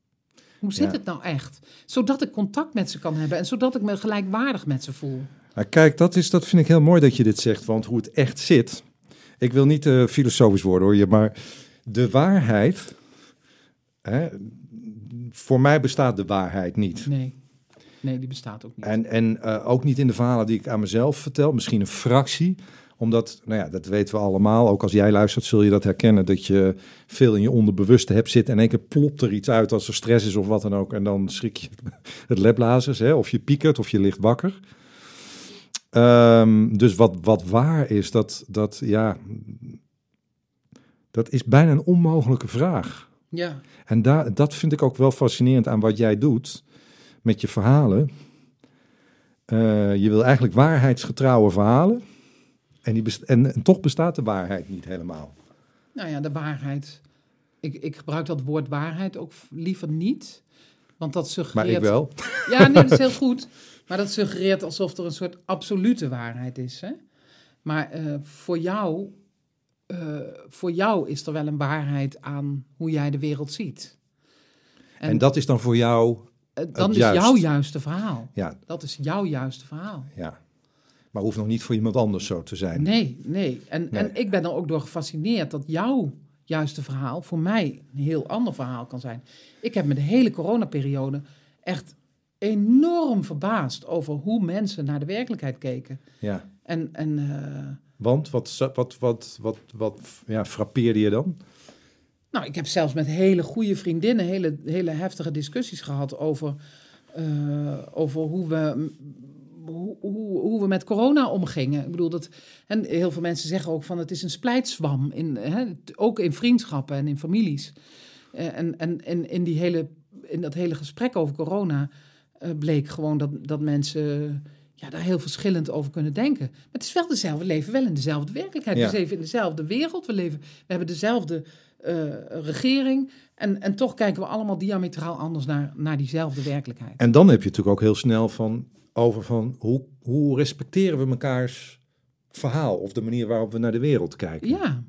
Hoe zit Ja. het nou echt? Zodat ik contact met ze kan hebben en zodat ik me gelijkwaardig met ze voel. Nou, kijk, dat, is, dat vind ik heel mooi dat je dit zegt, want hoe het echt zit. Ik wil niet eh, filosofisch worden hoor, je, maar de waarheid. Hè, voor mij bestaat de waarheid niet. Nee, nee die bestaat ook niet. En, en eh, ook niet in de verhalen die ik aan mezelf vertel, misschien een fractie. Omdat, nou ja, dat weten we allemaal. Ook als jij luistert, zul je dat herkennen. Dat je veel in je onderbewuste hebt zitten. En in één keer plopt er iets uit als er stress is of wat dan ook. En dan schrik je het leblazers. Hè? Of je piekert of je ligt wakker. Ehm, dus wat, wat waar is, dat, dat, ja, dat is bijna een onmogelijke vraag. Ja, En daar, dat vind ik ook wel fascinerend aan wat jij doet met je verhalen. Eh, je wil eigenlijk waarheidsgetrouwe verhalen. En, die best- en, en toch bestaat de waarheid niet helemaal. nou ja, de waarheid. Ik, ik gebruik dat woord waarheid ook liever niet. Want dat Maar suggereert... ik wel. Ja, nee, dat is heel goed. Maar dat suggereert alsof er een soort absolute waarheid is. Hè? Maar eh, voor, jou, eh, voor jou is er wel een waarheid aan hoe jij de wereld ziet. En, dat is dan voor jou, dan is juist. jouw juiste verhaal. ja, Dat is jouw juiste verhaal. ja. Maar hoeft nog niet voor iemand anders zo te zijn. Nee, nee. En, Nee. en ik ben er ook door gefascineerd dat jouw juiste verhaal voor mij een heel ander verhaal kan zijn. Ik heb me de hele coronaperiode echt enorm verbaasd over hoe mensen naar de werkelijkheid keken. Ja. En, en eh, Want wat, wat, wat, wat, wat ja, frappeerde je dan? Nou, ik heb zelfs met hele goede vriendinnen hele, hele heftige discussies gehad over, eh, over hoe, we, hoe, we met corona omgingen. Ik bedoel, dat, en heel veel mensen zeggen ook van het is een splijtswam, in, hè, ook in vriendschappen en in families. Eh, en en, en in, die hele, in dat hele gesprek over corona eh, bleek gewoon dat, dat mensen ja, daar heel verschillend over kunnen denken. Maar het is wel dezelfde, we leven wel in dezelfde werkelijkheid. Ja. We leven in dezelfde wereld, we, leven, we hebben dezelfde eh, regering. En, en toch kijken we allemaal diametraal anders naar, naar diezelfde werkelijkheid. En dan heb je natuurlijk ook heel snel van, over van hoe, hoe respecteren we mekaars verhaal of de manier waarop we naar de wereld kijken. Ja,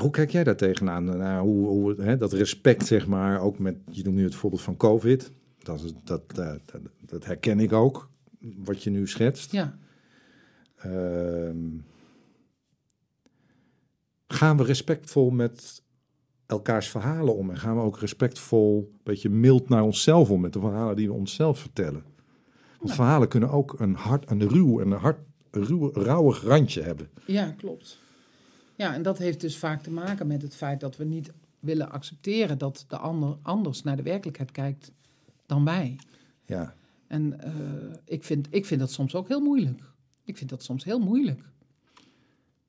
Hoe kijk jij daar tegenaan? Nou, hoe, hoe, hè, dat respect, zeg maar, ook met, je noemt nu het voorbeeld van COVID. Dat, is, dat, dat, dat, dat herken ik ook, wat je nu schetst. ja. Ehm, gaan we respectvol met elkaars verhalen om? En gaan we ook respectvol, een beetje mild naar onszelf om met de verhalen die we onszelf vertellen? Want Ja. verhalen kunnen ook een hard, een ruw en een hard, ruw, rauwig randje hebben. Ja, klopt. Ja, en dat heeft dus vaak te maken met het feit dat we niet willen accepteren dat de ander anders naar de werkelijkheid kijkt dan wij. Ja, En eh, ik, vind, ik vind dat soms ook heel moeilijk. Ik vind dat soms heel moeilijk.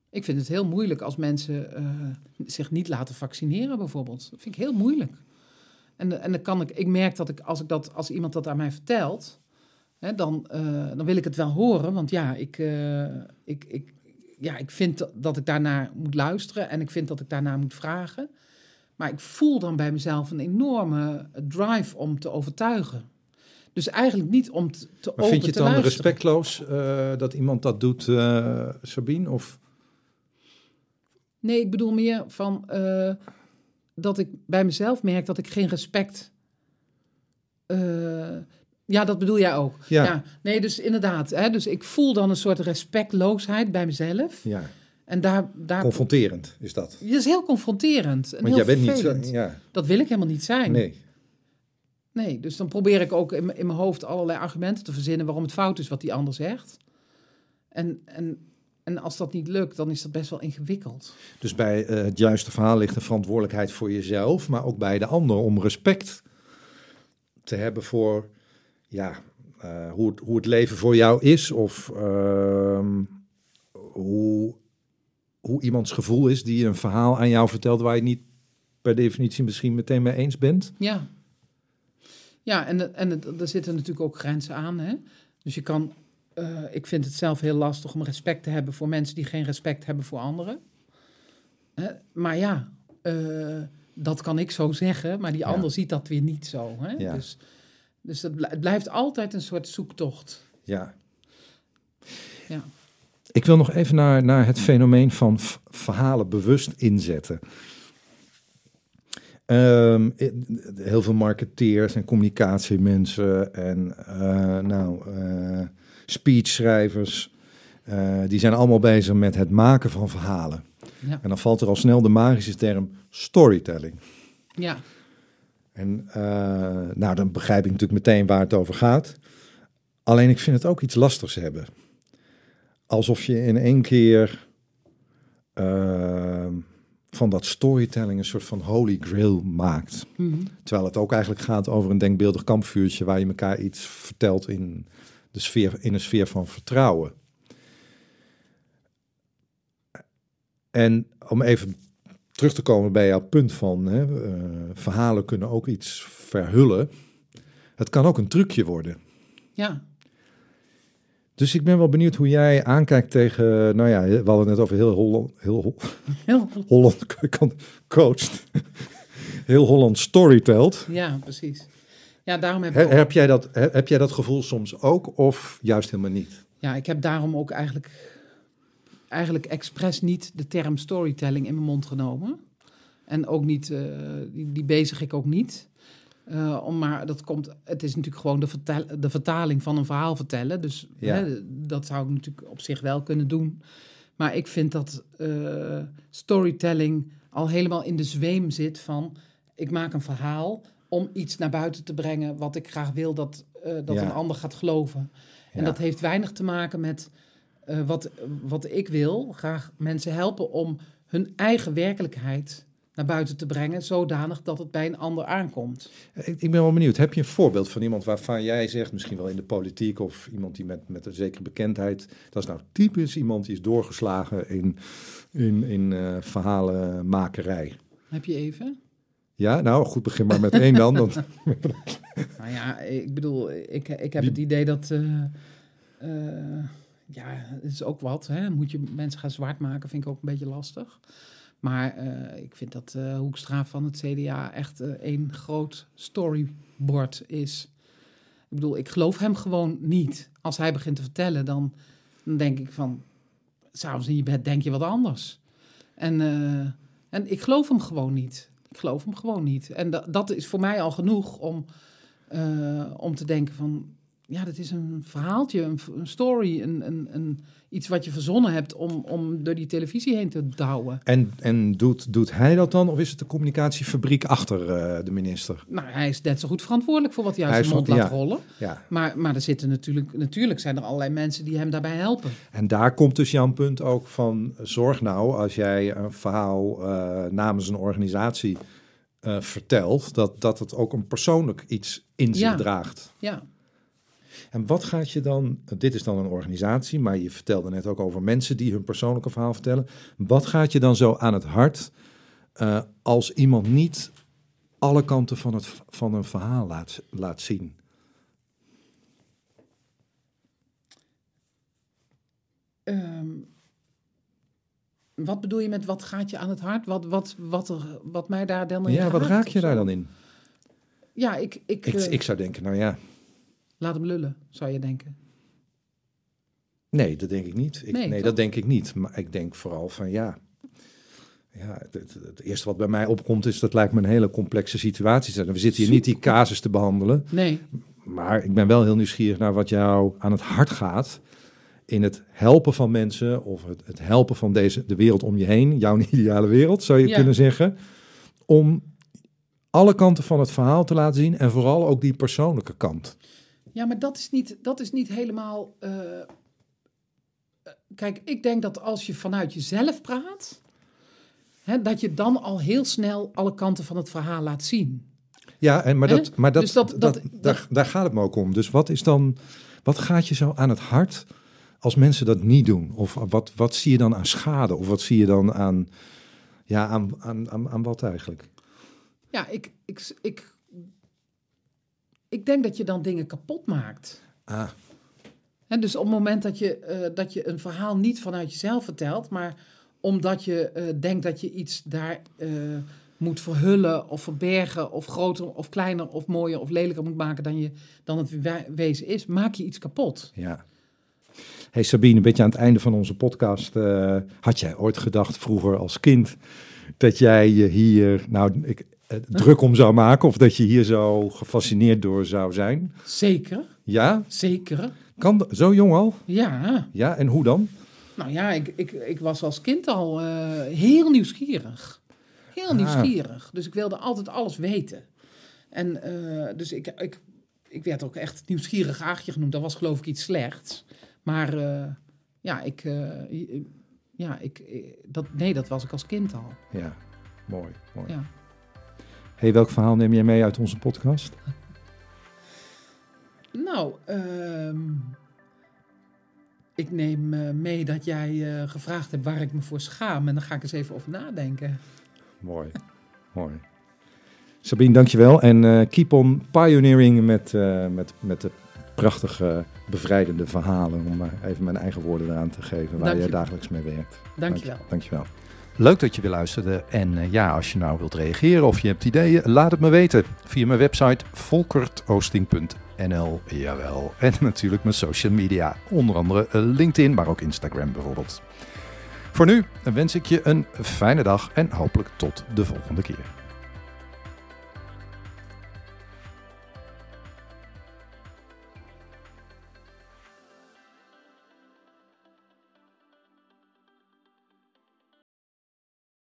Ik vind het heel moeilijk als mensen eh, zich niet laten vaccineren, bijvoorbeeld. Dat vind ik heel moeilijk. En, en dan kan ik, ik merk dat ik als, ik dat, als iemand dat aan mij vertelt, hè, dan, eh, dan wil ik het wel horen. Want ja, ik, ik, ik, ja, ik vind dat- dat ik daarnaar moet luisteren en ik vind dat ik daarnaar moet vragen. Maar ik voel dan bij mezelf een enorme drive om te overtuigen. Dus eigenlijk niet om te, te maar vind je het dan luisteren. respectloos eh, dat iemand dat doet, eh, Sabine? Of, Nee, ik bedoel meer van eh, dat ik bij mezelf merk dat ik geen respect. ja, dat bedoel jij ook. Ja. Nee, dus inderdaad. Hè, dus ik voel dan een soort respectloosheid bij mezelf. ja, En daar. daar confronterend is dat. dat is heel confronterend. En Want heel jij bent niet zo, ja, Dat wil ik helemaal niet zijn. nee. Nee, dus dan probeer ik ook in, in mijn hoofd allerlei argumenten te verzinnen waarom het fout is wat die ander zegt. En, en, en als dat niet lukt, dan is dat best wel ingewikkeld. Dus bij eh, het juiste verhaal ligt een verantwoordelijkheid voor jezelf, maar ook bij de ander om respect te hebben voor ja, eh, hoe, het, hoe het leven voor jou is of ehm, hoe, hoe iemands gevoel is die een verhaal aan jou vertelt waar je niet per definitie misschien meteen mee eens bent. Ja. Ja, en, en het, er zitten natuurlijk ook grenzen aan. Hè? Dus je kan, eh, ik vind het zelf heel lastig om respect te hebben voor mensen die geen respect hebben voor anderen. Maar ja, eh, dat kan ik zo zeggen, maar die Ja. ander ziet dat weer niet zo. Hè? Ja. Dus, dus het, bl- het blijft altijd een soort zoektocht. Ja. Ja. Ik wil nog even naar, naar het fenomeen van verhalen bewust inzetten. Ehm, heel veel marketeers en communicatiemensen en eh, nou, eh, speechschrijvers. eh, die zijn allemaal bezig met het maken van verhalen. Ja. En dan valt er al snel de magische term storytelling. Ja, En nou, dan begrijp ik natuurlijk meteen waar het over gaat. Alleen ik vind het ook iets lastigs hebben. Alsof je in één keer eh, van dat storytelling een soort van holy grail maakt. Mhm. Terwijl het ook eigenlijk gaat over een denkbeeldig kampvuurtje waar je elkaar iets vertelt in, de sfeer, in een sfeer van vertrouwen. En om even terug te komen bij jouw punt van hè, eh, verhalen kunnen ook iets verhullen. Het kan ook een trucje worden. ja. Dus ik ben wel benieuwd hoe jij aankijkt tegen, nou ja, we hadden het net over heel Holland, heel Hol- Heel, Holland coacht. Heel Holland storytelt. ja, precies. Ja, daarom heb He- ik ook, heb, jij dat, he- heb jij dat gevoel soms ook of juist helemaal niet? ja, ik heb daarom ook eigenlijk, eigenlijk expres niet de term storytelling in mijn mond genomen. En ook niet, eh, die, die bezig ik ook niet. Eh, om maar dat komt, het is natuurlijk gewoon de, vertel, de vertaling van een verhaal vertellen. Dus Ja. hè, dat zou ik natuurlijk op zich wel kunnen doen. Maar ik vind dat eh, storytelling al helemaal in de zweem zit van... ik maak een verhaal om iets naar buiten te brengen... wat ik graag wil dat, eh, dat Ja. een ander gaat geloven. En dat heeft weinig te maken met wat, wat ik wil. Graag mensen helpen om hun eigen werkelijkheid naar buiten te brengen... zodanig dat het bij een ander aankomt. Ik, ik ben wel benieuwd. Heb je een voorbeeld van iemand waarvan jij zegt, misschien wel in de politiek of iemand die met, met een zekere bekendheid, dat is nou typisch iemand die is doorgeslagen in, in, in eh, verhalenmakerij? Heb je even? Ja, nou goed, begin maar met één dan. want- Nou ja, ik bedoel, ik, ik heb het idee dat. eh, eh, ja, het is ook wat. Hè? Moet je mensen gaan zwart maken, vind ik ook een beetje lastig. Maar eh, ik vind dat eh, Hoekstra van het CDA echt eh, één groot storyboard is. Ik bedoel, ik geloof hem gewoon niet. Als hij begint te vertellen, dan, dan denk ik van... S'avonds in je bed denk je wat anders. En, en ik geloof hem gewoon niet. Ik geloof hem gewoon niet. En da- dat is voor mij al genoeg om, om te denken van... Ja, dat is een verhaaltje, een, een story, een, een, een, iets wat je verzonnen hebt om, om door die televisie heen te douwen. En, en doet, doet hij dat dan of is het de communicatiefabriek achter eh, de minister? Nou, hij is net zo goed verantwoordelijk voor wat hij uit zijn mond laat ja. rollen. Ja. Maar, maar er zitten natuurlijk, natuurlijk zijn er allerlei mensen die hem daarbij helpen. En daar komt dus jouw punt ook van, zorg nou als jij een verhaal eh, namens een organisatie eh, vertelt, dat, dat het ook een persoonlijk iets in zich Ja. draagt. Ja, En wat gaat je dan, dit is dan een organisatie, maar je vertelde net ook over mensen die hun persoonlijke verhaal vertellen. Wat gaat je dan zo aan het hart eh, als iemand niet alle kanten van, het, van een verhaal laat, laat zien? Ehm, wat bedoel je met wat gaat je aan het hart? Wat, wat, wat, er, wat mij daar dan in Ja, wat raak je daar dan in? Ja, ik, ik, Ik, eh, ik zou denken, nou ja, laat hem lullen, zou je denken. nee, dat denk ik niet. Ik, Nee, dat denk ik niet. Maar ik denk vooral van ja. Ja, het, het, het eerste wat bij mij opkomt is, dat lijkt me een hele complexe situatie. We zitten hier niet die casus te behandelen. Nee, Maar ik ben wel heel nieuwsgierig naar wat jou aan het hart gaat. In het helpen van mensen of het, het helpen van deze, de wereld om je heen. Jouw ideale wereld, zou je Ja. kunnen zeggen. Om alle kanten van het verhaal te laten zien. En vooral ook die persoonlijke kant. Ja, maar dat is niet, dat is niet helemaal. eh, eh, kijk, ik denk dat als je vanuit jezelf praat, hè, dat je dan al heel snel alle kanten van het verhaal laat zien. Ja, en, maar, Hè? dat, maar dat, Dus dat- dat, dat- daar, daar gaat het me ook om. Dus wat is dan, wat gaat je zo aan het hart als mensen dat niet doen? Of wat, wat zie je dan aan schade? Of wat zie je dan aan, ja, aan, aan, aan, aan wat eigenlijk? Ja, ik, ik, ik, ik denk dat je dan dingen kapot maakt. Ah, Hè, dus op het moment dat je, eh, dat je een verhaal niet vanuit jezelf vertelt, maar omdat je eh, denkt dat je iets daar eh, moet verhullen of verbergen of groter of kleiner of mooier of lelijker moet maken dan, je, dan het we- wezen is, maak je iets kapot. Ja. Hey Sabine, een beetje aan het einde van onze podcast. had jij ooit gedacht vroeger als kind dat jij je hier, nou, ik, druk om zou maken of dat je hier zo gefascineerd door zou zijn. Zeker, Ja? zeker. Kan zo jong al? Ja, Ja, en hoe dan? nou ja, ik, ik, ik was als kind al eh, heel nieuwsgierig. Heel Ah. nieuwsgierig. Dus ik wilde altijd alles weten. En eh, dus ik, ik, ik werd ook echt nieuwsgierig aagje genoemd. Dat was geloof ik iets slechts. Maar eh, ja, ik, eh, ja ik, ik- dat, nee, dat was ik als kind al. Ja, mooi. mooi. Ja. Hey, welk verhaal neem jij mee uit onze podcast? Nou, ehm, ik neem eh, mee dat jij eh, gevraagd hebt waar ik me voor schaam. En dan ga ik eens even over nadenken. Mooi, mooi. Sabine, dankjewel. En eh, keep on pioneering met, met, met de prachtige, bevrijdende verhalen. Om maar even mijn eigen woorden eraan te geven waar je. dagelijks mee werkt. Dankjewel. Dank, dankjewel. Leuk dat je weer luisterde. En eh, ja, als je nou wilt reageren of je hebt ideeën, laat het me weten. Via mijn website volkertoosting.nl. Jawel. En natuurlijk mijn social media. Onder andere eh, LinkedIn, maar ook Instagram bijvoorbeeld. Voor nu wens ik je een fijne dag en hopelijk tot de volgende keer.